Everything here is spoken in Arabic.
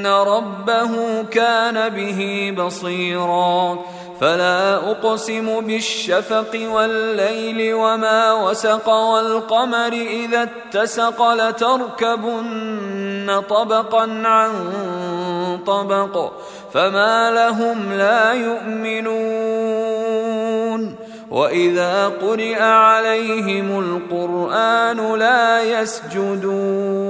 ان ربه كان به بصيرا فلا اقسم بالشفق والليل وما وسق والقمر اذا اتسق لتركبن طبقا عن طبق فما لهم لا يؤمنون واذا قرئ عليهم القران لا يسجدون